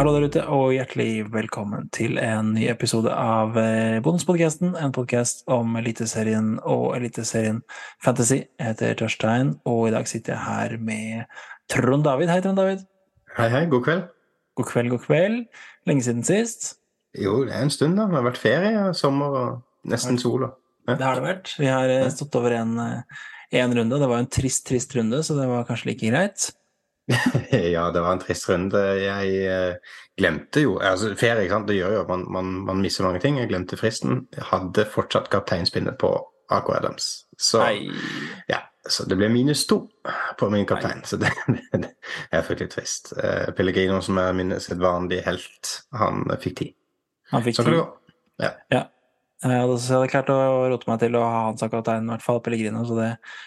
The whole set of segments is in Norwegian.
Hallo der ute, og hjertelig velkommen til en ny episode av Bonuspodkasten. En podkast om Eliteserien og Eliteserien Fantasy. Jeg heter Tørstein, og i dag sitter jeg her med Trond David. Hei, Trond David. Hei, hei. God kveld. God kveld, god kveld. Lenge siden sist. Jo, det er en stund, da. Det har vært ferie, sommer og nesten sol. Ja. Det har det vært. Vi har eh, stått over en, eh, en runde. Det var en trist, trist runde, så det var kanskje like greit. ja, det var en trist runde. Jeg eh, glemte jo altså Ferie ikke sant? det gjør jo at man, man, man mister mange ting. Jeg glemte fristen. Jeg hadde fortsatt kapteinspinnet på AK Adams. Så, ja, så det ble minus to på min kaptein. Nei. Så det, det, er fryktelig trist. Uh, Pellegrino, som er min sedvanlige helt, han fikk ti. Han fikk så kan det gå. Ja. ja. Jeg hadde klart å rote meg til å ha han som kaptein, i hvert fall Pellegrino, så det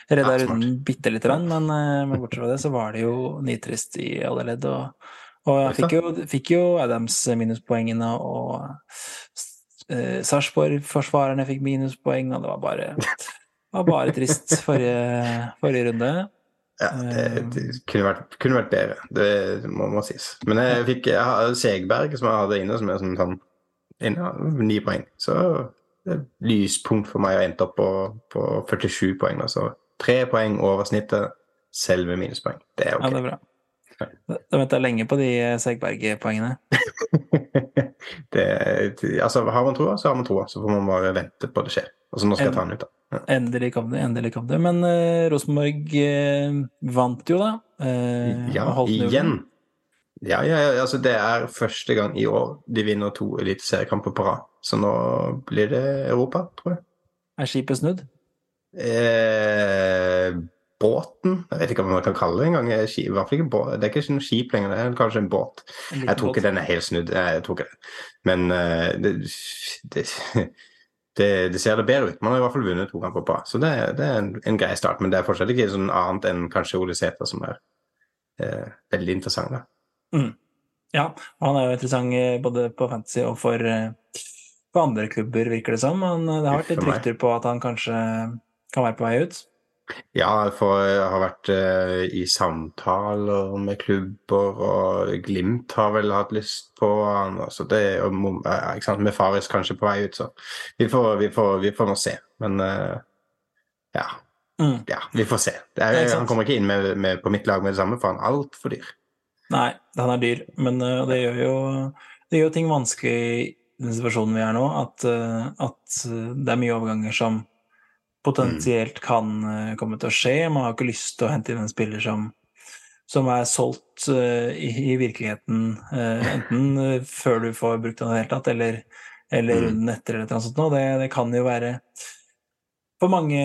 redda ja, runden bitte lite grann. Men, eh, men, bortsett fra det så var det jo nitrist i alle ledd. Og, og jeg fikk jo, fikk jo, Adams minuspoengene, og uh, Sarpsborg-forsvarerne fikk minuspoeng, og det var bare, var bare trist forrige, forrige runde. Ja, det, det kunne, vært, kunne, vært, bedre, det må, må sies. Men jeg fikk jeg Segberg, som jeg hadde inne, som er sånn, sånn ni poeng. Så lyspunkt for meg å endte opp på, på 47 poeng. Altså tre poeng over snittet, selve minuspoeng. Det er ok. Ja, det er bra. Venter jeg lenge på de Segberg-poengene. altså, har man troa, så har man troa. Så får man bare vente på det skjer. Altså, nå skal jeg ta den ut, da. Ja. Endelig kom det, endelig kom det. Men uh, Rosenborg uh, vant jo, da. Uh, ja, igjen. Ja, ja, altså det er første gang i år de vinner to eliteseriekamper på rad. Så nå blir det Europa, tror jeg. Er skipet snudd? Eh, båten Jeg vet ikke hva man kan kalle det engang. Det er ikke noe skip lenger, det er kanskje en båt. En jeg tror ikke den er helt snudd. Jeg tror ikke det. Men uh, det, det, det, det, ser det bedre ut. Man har i hvert fall vunnet to kamper på rad, Så det, det er en, en, grei start. Men det er fortsatt ikke sånn annet enn kanskje Ole Sæter som er eh, veldig interessant. da. Mm. Ja, han er jo interessant eh, både på fantasy og for for andre klubber, virker det som. Men det har vært litt rykter på at han kanskje kan være på vei ut. Ja, for jeg har vært i samtaler med klubber, og Glimt har vel hatt lyst på han. Altså det, og, ikke sant, Med Faris kanskje på vei ut, så vi får, vi får, vi får nå se. Men ja. Mm. ja. Vi får se. Er, han kommer ikke inn med, med, på mitt lag med det samme, for han er altfor dyr. Nei, han er dyr, men uh, det gjør jo det gjør ting vanskelig i den situasjonen vi er nå, at, uh, at det er mye overganger som potensielt kan uh, komme til å skje. Man har ikke lyst til å hente inn en spiller som, som er solgt i, i, virkeligheten, enten før du får brukt den i det hele tatt, eller, eller mm. runden etter, eller noe sånt. Det, det kan jo være for mange,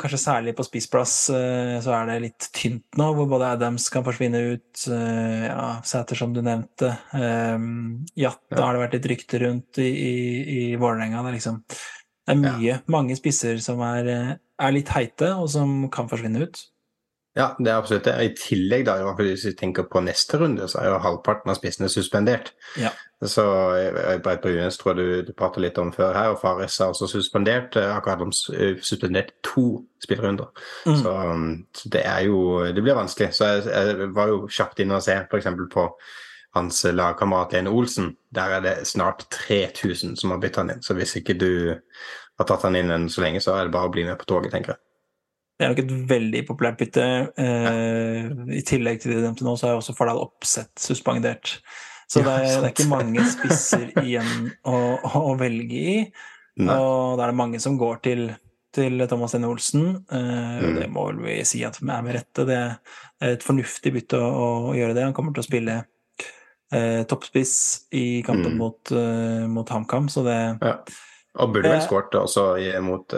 kanskje særlig på spissplass, eh, så er det litt tynt nå, hvor både Adams kan forsvinne ut, eh, ja, Sæter som du nevnte. Um, Jatta ja. har det vært litt rykte rundt i, i, i Vålerenga. Det, liksom. det er mye, ja. mange spisser som er, er, litt heite, og som kan forsvinne ut. Ja, det er absolutt det. I tillegg, da, hvis vi tenker på neste runde, så er jo halvparten av spissene suspendert. Ja. Så Breit Brunes tror du, du pratet litt om før her, og Fares er også suspendert. Eh, akkurat de eh, suspendert to spillerunder. Mm. Så, um, så, det er jo Det blir vanskelig. Så jeg, jeg var jo kjapt inne og se f.eks. på hans lagkamerat Lene Olsen. Der er det snart 3000 som har bytta han inn. Så hvis ikke du har tatt han inn så lenge, så er det bare å bli med på toget, tenker jeg. Det er nok et veldig populært bytte. Eh, I tillegg til det de nevnte nå, så er også Fardal Oppsett suspendert. Så det, er, det er ikke mange spisser igjen å, å velge i. Nei. Og da er det mange som går til, til Thomas N. Olsen. Eh, mm. Det må vel vi si at er med rette. Det er et fornuftig bytte å, å gjøre det. Han kommer til å spille eh, toppspiss i kampen mm. mot, uh, mot HamKam, så det ja. Og burde vel skåret også mot,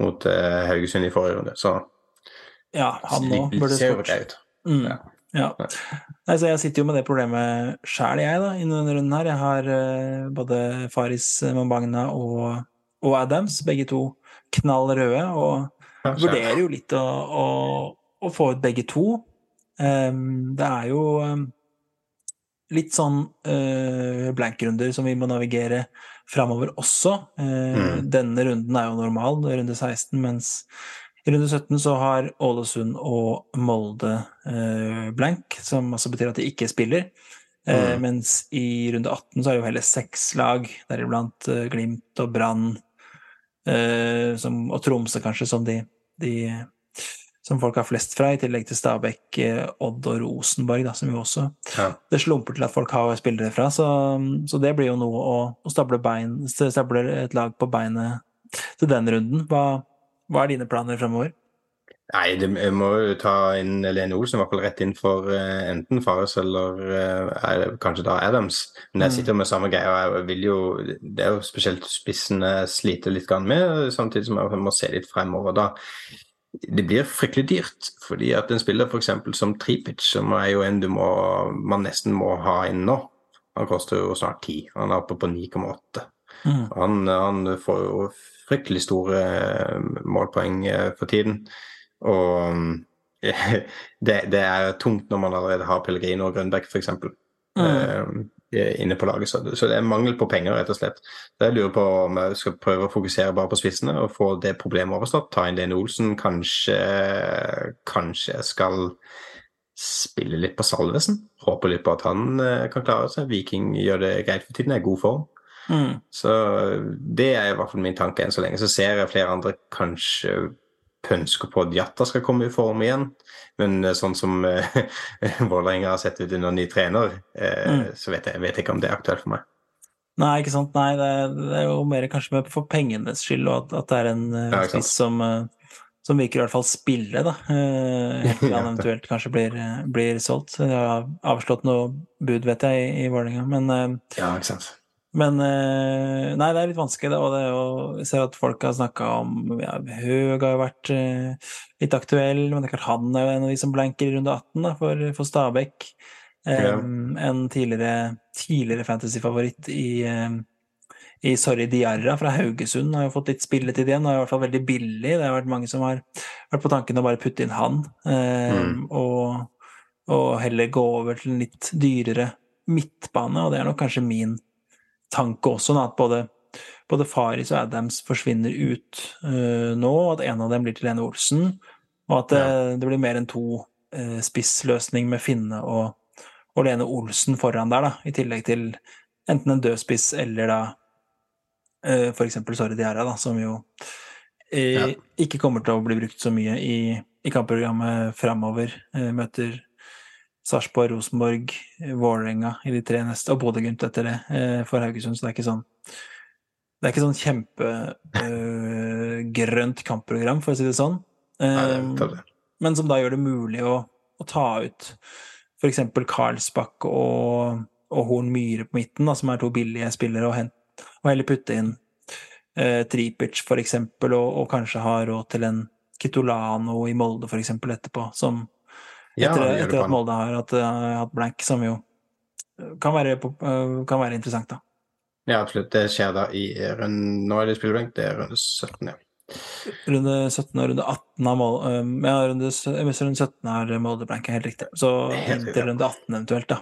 mot Haugesund i forrige runde, så Ja, han nå burde skåret. Mm. Ja. Ja. Altså, jeg sitter jo med det problemet sjæl, jeg, da, innen denne runden her. Jeg har uh, både Faris Mambagna og, og, Adams, begge to knall røde, og ja, vurderer jo litt å, å, å, få ut begge to. Um, det er jo um, litt sånn uh, blankrunder som vi må navigere framover også. Uh, mm. Denne runden er jo normal, runde 16, mens i runde 17 så har Ålesund og Molde eh, blank, som altså betyr at de ikke spiller. Mm. Mens i runde 18 så er det jo hele seks lag, deriblant Glimt og Brann og Tromsø, kanskje, som de, de som folk har flest fra, i tillegg til Stabæk, Odd og Rosenborg, da, som jo også ja. Det slumper til at folk har spillere fra, så, så det blir jo noe å, å stable, bein, stable, et lag på beinet til den runden. Hva, hva er dine planer fremover? Nei, det, jeg må jo ta inn Lene Olsen i hvert fall rett inn for uh, enten Fares eller uh, kanskje da Adams. Men jeg sitter sitter med samme greia, og jeg vil jo Det er jo spesielt spissen jeg sliter litt med, samtidig som jeg må se litt fremover. da det blir fryktelig dyrt. fordi at en spiller f.eks. som Tripic, som er jo en du må, man nesten må ha inn nå, han koster jo snart 10. Han er oppe på 9,8. Mm. Han, han, får jo fryktelig store eh, målpoeng eh, for tiden. Og det, det er tungt når man allerede har Pellegrino og Grønbæk, f.eks. Mm. Uh, inne på laget. Så, det er mangel på penger, rett og slett. Så jeg lurer på om jeg skal prøve å fokusere bare på spissene og få det problemet overstått. Ta inn Lene Olsen. Kanskje, kanskje jeg skal spille litt på Salvesen. Håper litt på at han uh, kan klare seg. Viking gjør det greit for tiden, er i god form. Mm. Så det er i hvert fall min tanke enn så lenge. Så ser jeg flere andre kanskje pønsker på at Jatta skal komme i form igjen. Men eh, sånn som eh, Vålerenga har sett ut under ny trener, eh, mm. så vet jeg, vet jeg, ikke om det er aktuelt for meg. Nei, ikke sant. Nei, det, er, det er jo mer kanskje med for pengenes skyld, og at, at det er en uh, ja, spiss som, uh, som virker i hvert fall spille, da. Uh, han eventuelt kanskje blir, blir solgt. Jeg har avslått noe bud, vet jeg, i, i Vålerenga, men Ja, ikke sant. Men eh, Nei, det er litt vanskelig, og det er jo, jeg ser at folk har snakka om ja, Høg har jo vært eh, litt aktuell, men det er klart han er jo en av de som blanker i runde 18 da, for, for Stabæk. Ja. en tidligere, tidligere fantasyfavoritt i, i Sorry Diarra fra Haugesund har jo fått litt spilletid igjen, og er i hvert fall veldig billig. Det har vært mange som har vært på tanken å bare putte inn han, mm. og, og heller gå over til en litt dyrere midtbane, og det er nok kanskje min tanke også, at både, både, Faris og Adams forsvinner ut uh, nå, at en av dem blir til Lene Olsen, og at det, ja. det blir mer enn to uh, spissløsning med Finne og, og, Lene Olsen foran der, da, i tillegg til enten en død spiss eller da uh, eksempel Sorry Diarra, da, som jo ja. ikke kommer til å bli brukt så mye i, i kampprogrammet framover. møter Sarpsborg, Rosenborg, Vålerenga i de tre neste, og Bodø-Glimt etter det, eh, for Haugesund. Så det er ikke sånn det er ikke sånn kjempegrønt uh, kampprogram, for å si det sånn. Um, men som da gjør det mulig å, å ta ut f.eks. Karlsbakk og, og Horn Myhre på midten, da, som er to billige spillere, og, hent, og heller putte inn uh, Tripic f.eks., og, og kanskje ha råd til en Kitolano i Molde f.eks. etterpå, som ja, etter at Molde har hatt, uh, hatt blank, som jo kan være, uh, kan være, interessant, da. Ja, absolutt. Det skjer da i runde Nå er det spilleblank, det er runde 17, ja. Runde 17 og runde 18 av Molde Ja, runde, runde 17 er Molde blank, helt riktig. Så inntil runde 18 eventuelt, da.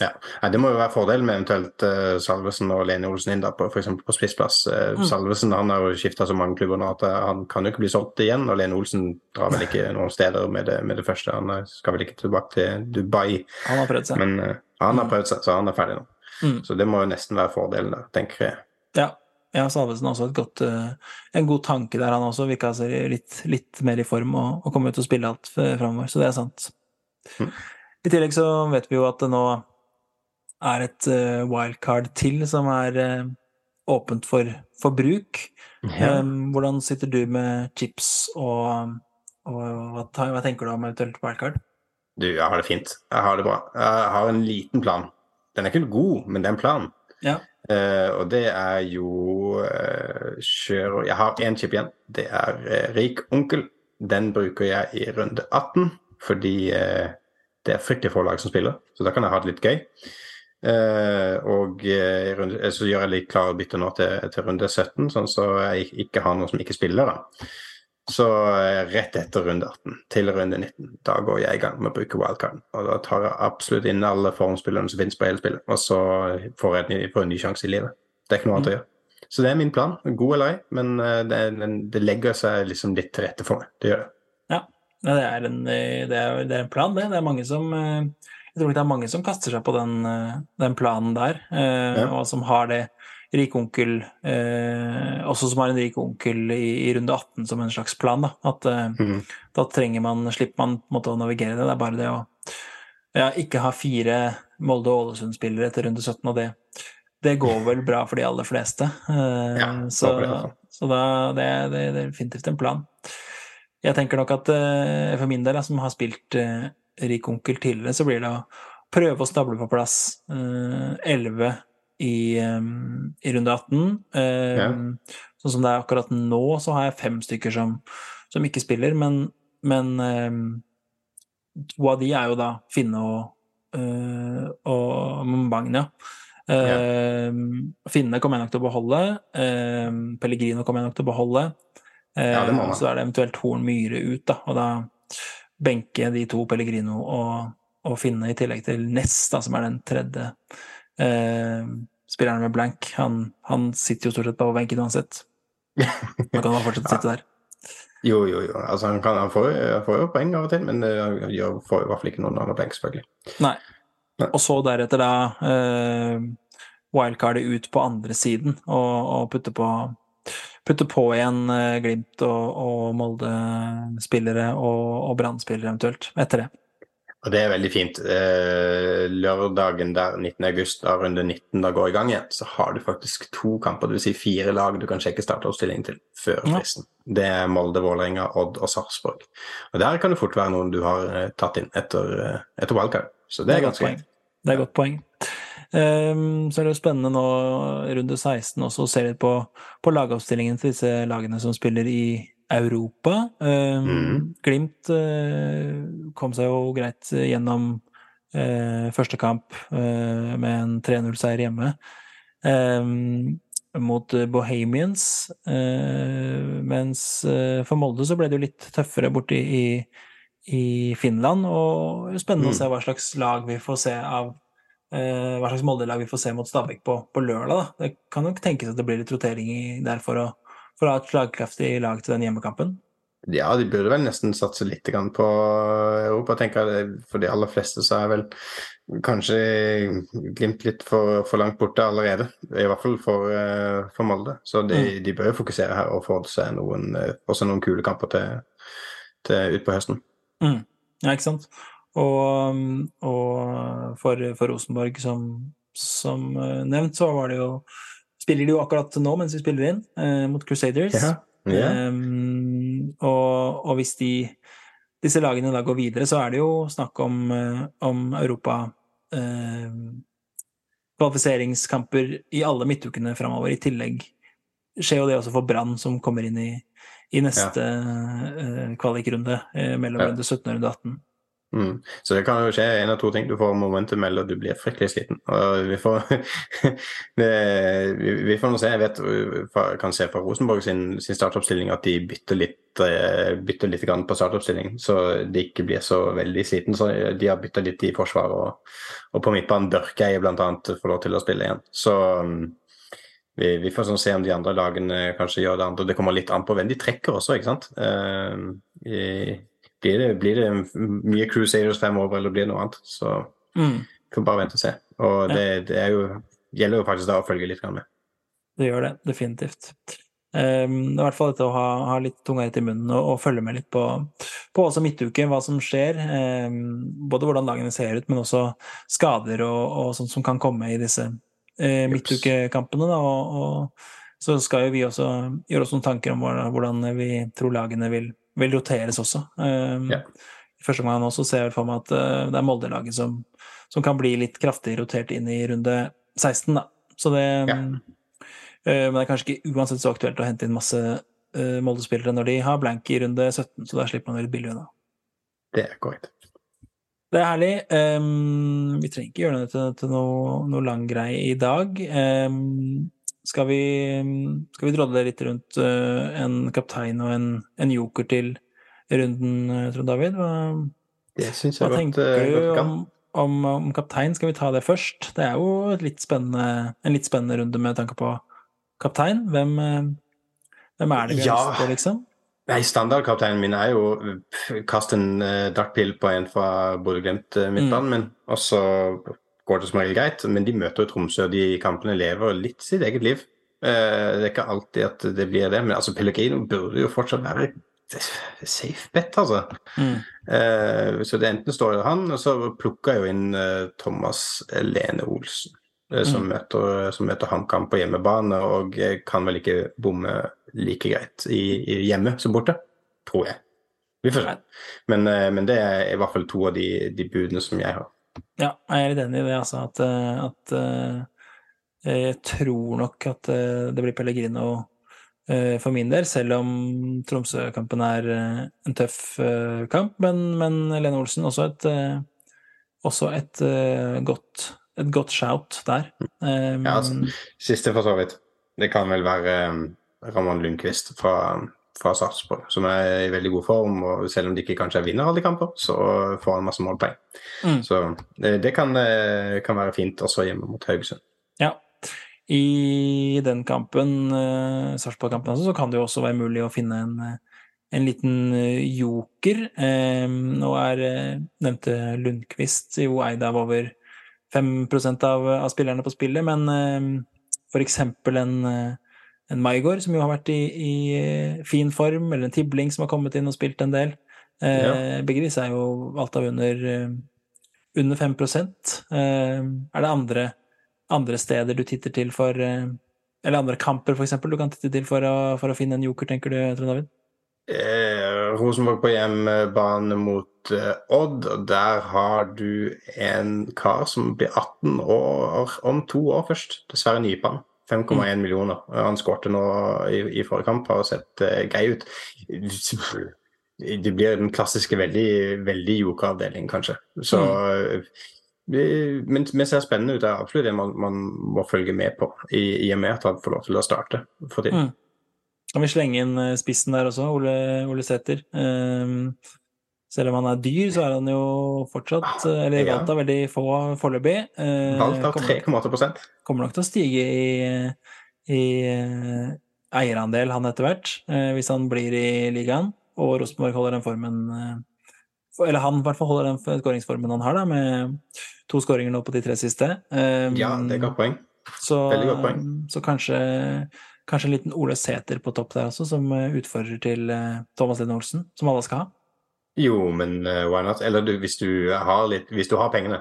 Ja. Det må jo være fordelen med eventuelt uh, Salvesen og Lene Olsen inn da, på for på spissplass. Uh, mm. Salvesen han har jo skifta så mange klubber nå at uh, han kan jo ikke bli solgt igjen. Og Lene Olsen drar vel ikke noen steder med det, med det første. Han skal vel ikke tilbake til Dubai. Han har prøvd seg. Men han har mm. prøvd seg, så han er ferdig nå. Mm. Så det må jo nesten være fordelen der, tenker jeg. Ja. Ja, Salvesen har også godt, en god tanke der, han også. Virka litt, litt mer i form og, og kommer til å spille alt framover, så det er sant. Mm. I tillegg så vet vi jo at det nå er et uh, wildcard til som er uh, åpent for, for bruk. Ja. Um, hvordan sitter du med chips, og, og hva, hva, tenker du om eventuelt wildcard? Du, jeg har det fint. Jeg har det bra. Jeg har en liten plan. Den er ikke god, men det er en plan. Ja. Uh, og det er jo uh, kjør Jeg har én chip igjen. Det er uh, Rik onkel. Den bruker jeg i runde 18 fordi det er fryktelig få lag som spiller, så da kan jeg ha det litt gøy. Uh, og uh, så gjør jeg litt klare bytter nå til, til, runde 17, sånn så jeg ikke har noen som ikke spiller. da. Så uh, rett etter runde 18 til runde 19, da går jeg i gang med å bruke wildcard. Og da tar jeg absolutt inn alle formspillerne som finnes på hele spillet, og så får jeg får en ny sjanse i livet. Det er ikke noe annet mm. å gjøre. Så det er min plan. God eller ei, men det, det, legger seg liksom litt til rette for meg. Det gjør det. Ja, det er en, det er, det er en plan, det. Det er mange som jeg tror det er mange som kaster seg på den, den planen der, ja. og som har det rik onkel eh, Også som har en rik onkel i, i, runde 18 som en slags plan. Da, at eh, mm. da trenger man, slipper man måte å navigere det. Det er bare det å ja, ikke ha fire Molde- og Ålesund-spillere etter runde 17, og det, det går vel bra for de aller fleste. Eh, ja, så, så da, det, det, det, er definitivt en plan. Jeg tenker nok at eh, for min del, som har spilt eh, rik onkel tidligere, så blir det å prøve å stable på plass eh, elleve i, um, i runde 18. Um, ja. Sånn som det er akkurat nå, så har jeg fem stykker som, som ikke spiller, men, men to av de er jo da Finne og, og Mbagna. Ja. Finne kommer jeg nok til å beholde. Pellegrino kommer jeg nok til å beholde. Ja, så er det eventuelt Horn Myhre ut, da, og da benke de to Pellegrino og, og Finne i tillegg til Ness, da, som er den tredje Eh, spilleren med blank, han, han, sitter jo stort sett på benken uansett. Han kan da fortsatt sitte der. Jo, jo, jo. Altså, han, kan, han, får, han, får, jo poeng av og til, men han gjør, får i hvert fall ikke noen andre blank, selvfølgelig. Nei. Nei. Og så deretter da eh, wildcardet ut på andre siden og, og putte på putte på igjen eh, Glimt og, og Molde-spillere og, og Brann-spillere eventuelt etter det. Og det er veldig fint. Eh, lørdagen der 19. august, da runde 19 da går i gang igjen, så har du faktisk to kamper, dvs. Si fire lag du kan sjekke startoppstillingen til før fristen. Ja. Det er Molde, Vålerenga, Odd og Sarpsborg. Og der kan det fort være noen du har eh, tatt inn etter, etter wildcard. Så det, det er, ganske greit. Det er godt poeng. Um, så er det jo spennende nå, runde 16 også, å se litt på, på lagoppstillingen til disse lagene som spiller i Europa. Ehm, mm. Glimt eh, kom seg jo greit gjennom eh, første kamp eh, med en 3-0-seier hjemme ehm, mot Bohemians. mens for Molde så ble det jo litt tøffere borte i, i Finland, og spennende mm. å se hva slags lag vi får se av hva slags Molde-lag vi får se mot Stabæk på, på lørdag. Da. Det kan nok tenkes at det blir litt rotering der for å for å ha et slagkraftig lag til den hjemmekampen? Ja, de burde vel nesten satse litt på Europa, tenker jeg. For de aller fleste så er vel kanskje Glimt litt for, for, langt borte allerede. I hvert fall for, eh, for Molde. Så de, mm. de, bør fokusere her og få seg noen, eh, også noen kule kamper til, til utpå høsten. Mm. Ja, ikke sant. Og, og for, for, Rosenborg, som, som eh, nevnt, så var det jo spiller de jo akkurat nå mens vi spiller inn, eh, mot Crusaders. Ja. Ja. Um, og, og, hvis de, disse lagene da går videre, så er det jo snakk om, uh, om Europa eh, Kvalifiseringskamper i alle midtukene framover. I tillegg skjer jo det også for Brann, som kommer inn i, i neste ja. eh, kvalikrunde mellom runde 17 og runde 18. Mm. Så det kan jo skje en av to ting. Du får momentum, eller du blir fryktelig sliten. Og vi får, det, vi får nå se. Jeg vet, kan se fra Rosenborg sin, sin startoppstilling at de bytter litt, eh, bytter litt på startoppstilling, så de ikke blir så veldig sliten. Så de har bytta litt i forsvar, og, og på midtbanen Børkeie bl.a. får lov til å spille igjen. Så mm, vi, vi, får sånn se om de andre lagene kanskje gjør det andre. Det kommer litt an på hvem de trekker også, ikke sant. Uh, i, blir det, blir det mye Crusaders fremover, eller blir det noe annet? Så mm. får bare vente og se. Og det, det jo, gjelder jo faktisk da å følge litt med. Det gjør det, definitivt. Um, i hvert fall dette å ha, ha litt tunga rett i munnen og, og, følge med litt på, på også midtuke, hva som skjer. Um, både hvordan dagene ser ut, men også skader og, og sånt som kan komme i disse uh, midtukekampene. Da, og, og, så skal jo vi også gjøre oss noen tanker om hvordan vi tror lagene vil vil roteres også. Um, ja. I første omgang nå så ser jeg for meg at uh, det er Molde-laget som, som, kan bli litt kraftig rotert inn i runde 16, da. Så det ja. uh, Men det er kanskje ikke uansett så aktuelt å hente inn masse uh, Molde-spillere når de har blank i runde 17, så da slipper man litt billig unna. Det er korrekt. Det er herlig. Um, vi trenger ikke gjøre det til, til noe, noe lang greie i dag. Um, skal vi, skal vi drodle litt rundt uh, en kaptein og en, en, joker til runden, uh, Trond David? Hva, det syns jeg hva tenker uh, du om, om, om, kaptein? Skal vi ta det først? Det er jo litt en litt spennende runde med tanke på kaptein. Hvem, hvem er det vi har ja. på, liksom? Nei, Standardkapteinen min er jo kast en uh, dartpil på en fra Bodø-Glimt uh, min, mm. og så går det som regel greit. Men de møter jo Tromsø, og de kampene lever litt sitt eget liv. Uh, det er ikke alltid at det blir det, men altså Pellegrino burde jo fortsatt være safe bet, altså. Mm. Uh, så det enten står det han, og så plukker jeg jo inn uh, Thomas Lene Olsen. Som, mm. møter, som møter HamKam på hjemmebane, og kan vel ikke bomme like greit i, i hjemme som borte. Tror jeg. Vi får se. Men, men, det er i hvert fall to av de, de, budene som jeg har. Ja, jeg er litt enig i det, altså. At, at jeg tror nok at det blir Pellegrino Eh, for min del, selv om Tromsø-kampen er eh, en tøff eh, kamp. Men, men Lene Olsen også et, også et godt, et godt shout der. Um, ja, altså, siste for så vidt. Det kan vel være Ramon Lundqvist fra, fra Sarpsborg, som er i veldig god form. og Selv om de ikke kanskje vinner alle kamper, så får han masse målpoeng. Mm. Så det, det kan, kan, være fint også hjemme mot Haugesund. Ja, i den kampen, uh, Sarpsborg-kampen, også, så kan det jo også være mulig å finne en, en liten eh, joker. Um, nå er nevnte Lundqvist jo eid av over 5% av, av spillerne på spillet, men for eksempel en, en Maigård, som jo har vært i, i, fin form, eller en Tibling som har kommet inn og spilt en del. Uh, ja. Begge disse er jo alt av under, under 5 uh, Er det andre andre steder du titter til for eh, Eller andre kamper, f.eks., du kan titte til for å, for å, finne en joker, tenker du, Trond David? Eh, Rosenborg på hjemmebane mot eh, Odd, og der har du en kar som blir 18 år om to år først. Dessverre nypan. 5,1 mm. millioner. Han skårte nå i, i, forrige kamp, har sett uh, grei ut. Det blir den klassiske veldig, veldig jokeravdeling, kanskje. Så mm men, vi ser spennende ut. Det er absolutt det man, man, må følge med på, i, i og med at han får lov til å starte for tiden. Mm. Kan vi slenge inn eh, spissen der også, Ole, Ole Sæther? Um, selv om han er dyr, så er han jo fortsatt eller Eller valgt av veldig få foreløpig. Valgt av 3,8 Kommer nok til å stige i, i uh, eierandel, han etter hvert, uh, hvis han blir i ligaen. Og Rosenborg holder den formen Eller han i hvert fall holder den skåringsformen han har, da, med To skåringer nå på de tre siste. Ja, det er godt poeng. Så, Veldig godt poeng. Så kanskje, kanskje, en liten Ole Sæter på topp der også, som eh, utfordrer til Thomas Linn Olsen, som alle skal ha. Jo, men uh, why not? Eller du, hvis, du har litt, hvis du har pengene.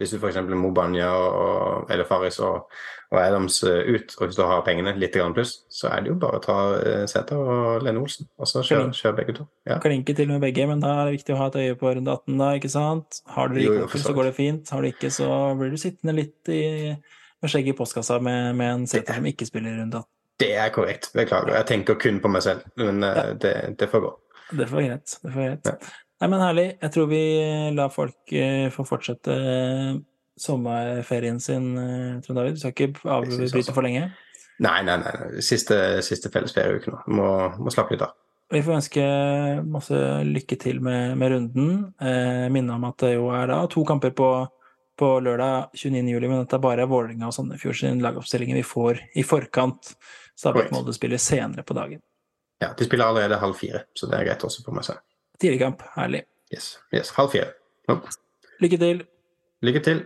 Hvis du f.eks. Mobanya og, eller Faris og, og, Adams ut, og hvis du har pengene litt pluss, så er det jo bare å ta uh, Sæter og Lene Olsen, og så kjøre kjør begge to. Ja. Klinke til med begge, men da er det viktig å ha et øye på runde 18, da, ikke sant? Har du rikoffer, så går det fint. Har du ikke, så blir du sittende litt i, med skjegget i postkassa med, med en Sæter som ikke spiller runde 18. Det er korrekt. Beklager. Jeg tenker kun på meg selv, men ja. det, det, får gå. Det får greit. Det får greit. Ja. Nei, men herlig. Jeg tror vi lar folk uh, få fortsette uh, sommerferien sin, uh, Trond David. Du skal ikke avbryte for lenge? Nei, nei, nei. Siste, siste felles ferieuke nå. Må, må slappe litt av. Vi får ønske masse lykke til med, med runden. Eh, minne om at det jo er da to kamper på, på lørdag 29. juli, men at det er bare Vålerenga og Sandefjord sin lagoppstillinger vi får i forkant. Stabæk-Molde spiller senere på dagen. Ja, de spiller allerede halv fire, så det er greit også for meg selv. Tidligkamp. Herlig. Yes. yes. Halv fire. No. Lykke til. Lykke til.